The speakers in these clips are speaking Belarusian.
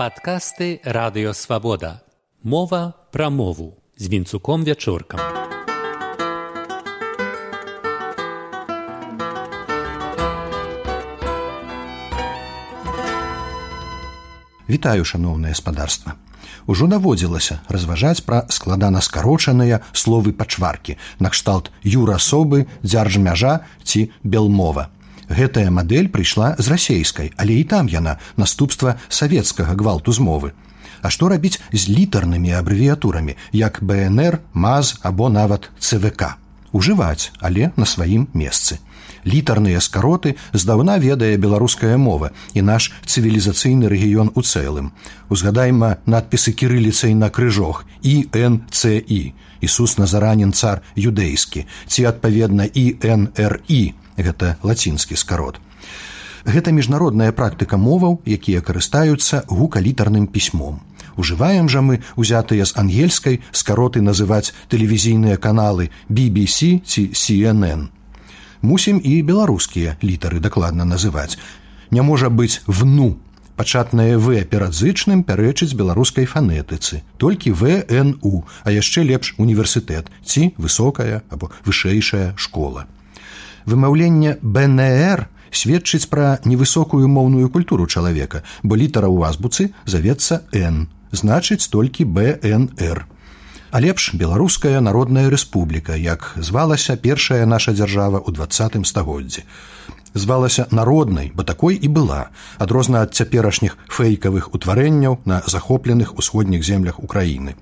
Падкасты радыёвабода. Мова пра мову з вінцуком вячоркам. Вітаю шаноўнае спадарства. Ужо даводзілася разважаць пра складана скарочаныя словы пачваркі, накшталт юрасобы, дзяржмяжа ці белмова гэтая мадэль прыйшла з расейскай, але і там яна наступства савецкага гвалту змовы. А што рабіць з літарнымі абрэвіятурамі, як БНР, маз або нават ЦВК. Ужываць, але на сваім месцы. Літарныя скароты здаўна ведае беларуская мова і наш цывілізацыйны рэгіён у цэлым. Узгадайма надпісы кірыліцай на крыжох ІНЦІ. Ісус назаранен цар юдэйскі, ці адпаведна ІНРІ гэта лацінскі скарот. Гэта міжнародная практыка моваў, якія карыстаюцца гукалітарным пісьмом. Ужываем жа мы узятыя з ангельскай скароты называць тэлевізійныя каналы BBC ці CNN. Мусім і беларускія літары дакладна называць. Не можа быць вну. Пачатнае в перад зычным пярэчыць беларускай фанетыцы, толькі ВНУ, а яшчэ лепш універсітэт ці высокая або вышэйшая школа вымаўленне бнр сведчыць пра невысокую моўную культуру чалавека бо літара ў азбуцы завецца н значыць толькі бнр а лепш беларуская народная рэспубліка як звалася першая наша дзяржава ў двадцатым стагоддзі. Звалася народнай бо такой і была адрозна ад цяперашніх фэйкавых утварэнняў на захопленых усходніх землях украіны.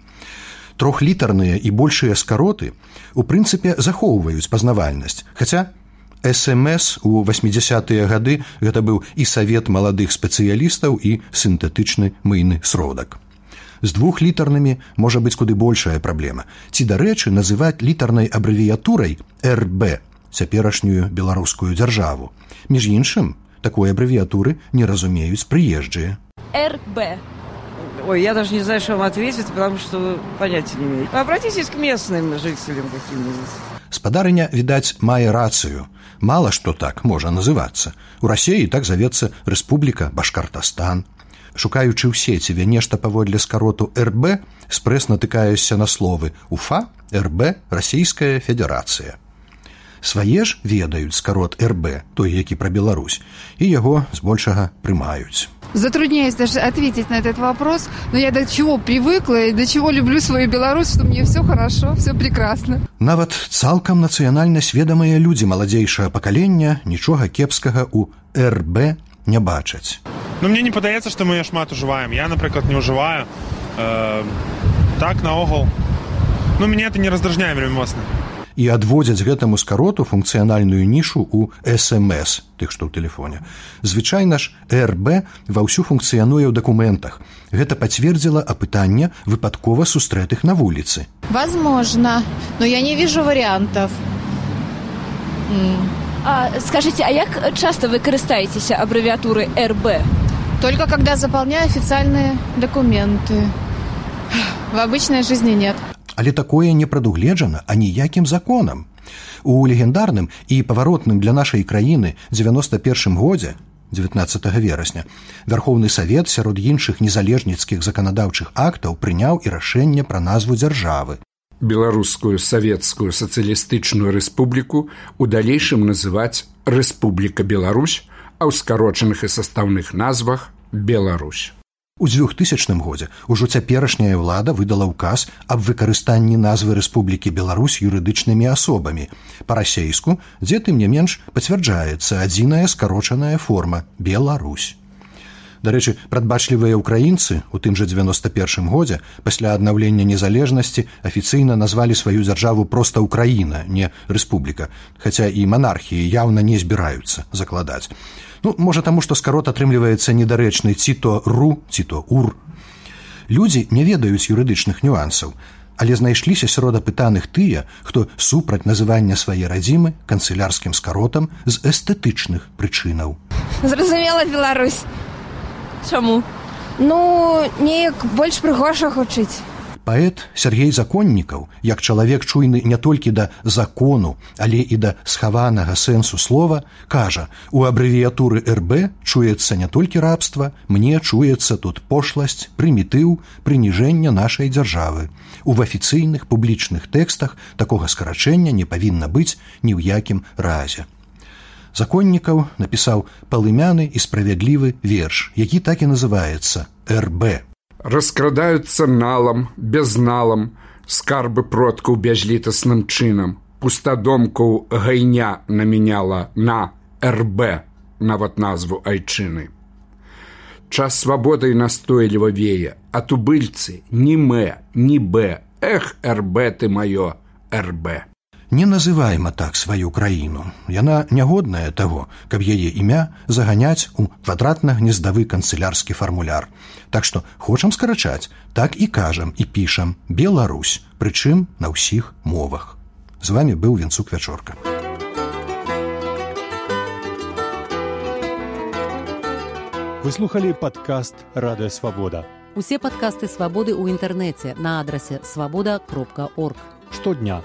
Трохлітарныя і большыя скароты у прынцыпе захоўваюць пазнавальнасць хаця смс у 80-тыя гады. Гэта быў і савет маладых спецыялістаў і сінтэтычны мыйны сродак. З двух літарнымі можа быць куды большая праблема. Ці дарэчы называць літарнай абрэвіятурай рб цяперашнюю беларускую дзяржаву. Між іншым такой абрэвіятуры не разумеюць прыезджыя. рб Ой, я даже не знаю, что вам ответить, потому что понятия не имею. Обратитесь к местным жителям каким-нибудь. Спадарыня, відаць, мае рацыю. Мала што так можа называцца. У рассеі так завецца Рэспубліка Башкартастан. Шукаючы ў сеціве нешта паводле скароту РБ, спрэс натыкаюся на словы УФА, РБ, расійская федэрацыя. Свае ж ведаюць скарот РБ, той, які пра Беларусь, і яго збольшага прымаюць. Затрудняюсь даже ответить на этот вопрос, но я до чего привыкла и до чего люблю свою Беларусь, что мне все хорошо, все прекрасно. Нават цалкам нацыянальна сведамыя людзі маладзейшага пакалення нічога кепскага ў РБ не бачаць. Ну мне не падаецца, што мы шмат ужываем. Я, напрыклад, не ўжываю э, так наогул. Ну мяне это не раздражняе вельмі моцна і адводзяць гэтаму скароту функцыянальную нішу ў смс тых што ў тэлефоне. Звычайна ж рб ва ўсю функцыянуе ў дакументах. Гэта пацвердзіла апытанне выпадкова сустрэтых на вуліцы. Возможно но я не вижу вариантов. А, скажите а як часто вы карыстаецеся абрэвіатуры рб только когда заполняю официальные документы. В обычной жизни нет але такое не прадугледжана аніякім законам. У легендарным і паваротным для нашай краіны 91 годзе 19 верасня вярхоўны савет сярод іншых незалежніцкіх заканадаўчых актаў прыняў і рашэнне пра назву дзяржавы. Беларускую савецкую сацыялістычную рэспубліку у далейшым называць Рэспубліка Беларусь, а ў скарочаных і састаўных назвах Беларусь. У 2000 годзе ўжо цяперашняя ўлада выдала ўказ аб выкарыстанні назвы Рэспублікі Беларусь юрыдычнымі асобамі. Па-расейску, дзе тым не менш пацвярджаецца адзіная скарочаная форма Беларусь. Дарэчы, прадбачлівыя ўкраінцы у тым жа 91 годзе пасля аднаўлення незалежнасці афіцыйна назвалі сваю дзяржаву проста ўкраіна, не рэспубліка, хаця і манархіі яўна не збіраюцца закладаць. Ну, можа таму, што скарот атрымліваецца недарэчнай ці то ру ці то ур. Людзі не ведаюць юрыдычных нюансаў, але знайшліся сярод апытаных тыя, хто супраць называння свае радзімы канцылярскім скаротам з эстэтычных прычынаў. Зразумела Беларусь. Чаму? Ну, неяк больш прыгожа гучыць. Паэт Сергей законнікаў, як чалавек чуйны не толькі да закону, але і да схаванага сэнсу слова, кажа: у абрэвіятуры РБ чуецца не толькі рабства, мне чуецца тут пошласць, прымітыў, прыніжэння нашай дзяржавы. У афіцыйных публічных тэкстах такога скарачэння не павінна быць ні ў якім разе. Законнікаў напісаў палымяны і справядлівы верш, які так і называецца РБ раскрадаюцца налам безналам скарбы продкаў бязлітасным чынам. Пустадомкаў гайня намяняла на рб нават назву айчыны. Час свабодай настойліва вее а тубыльцы ні мэ ні б эх рб ты маё рб Не называйма так сваю краіну. Яна нягодная таго, каб яе імя заганяць у квадратна-гнездавы канцылярскі фармуляр. Так што хочам скарачаць, так і кажам і пішам Беларусь, прычым на ўсіх мовах. З вами быў венцук вячорка. Выслухалі падкаст радыё свабода. Усе падкасты свабоды ў інтэрнэце на адрасе свабода кропка орг. Штодня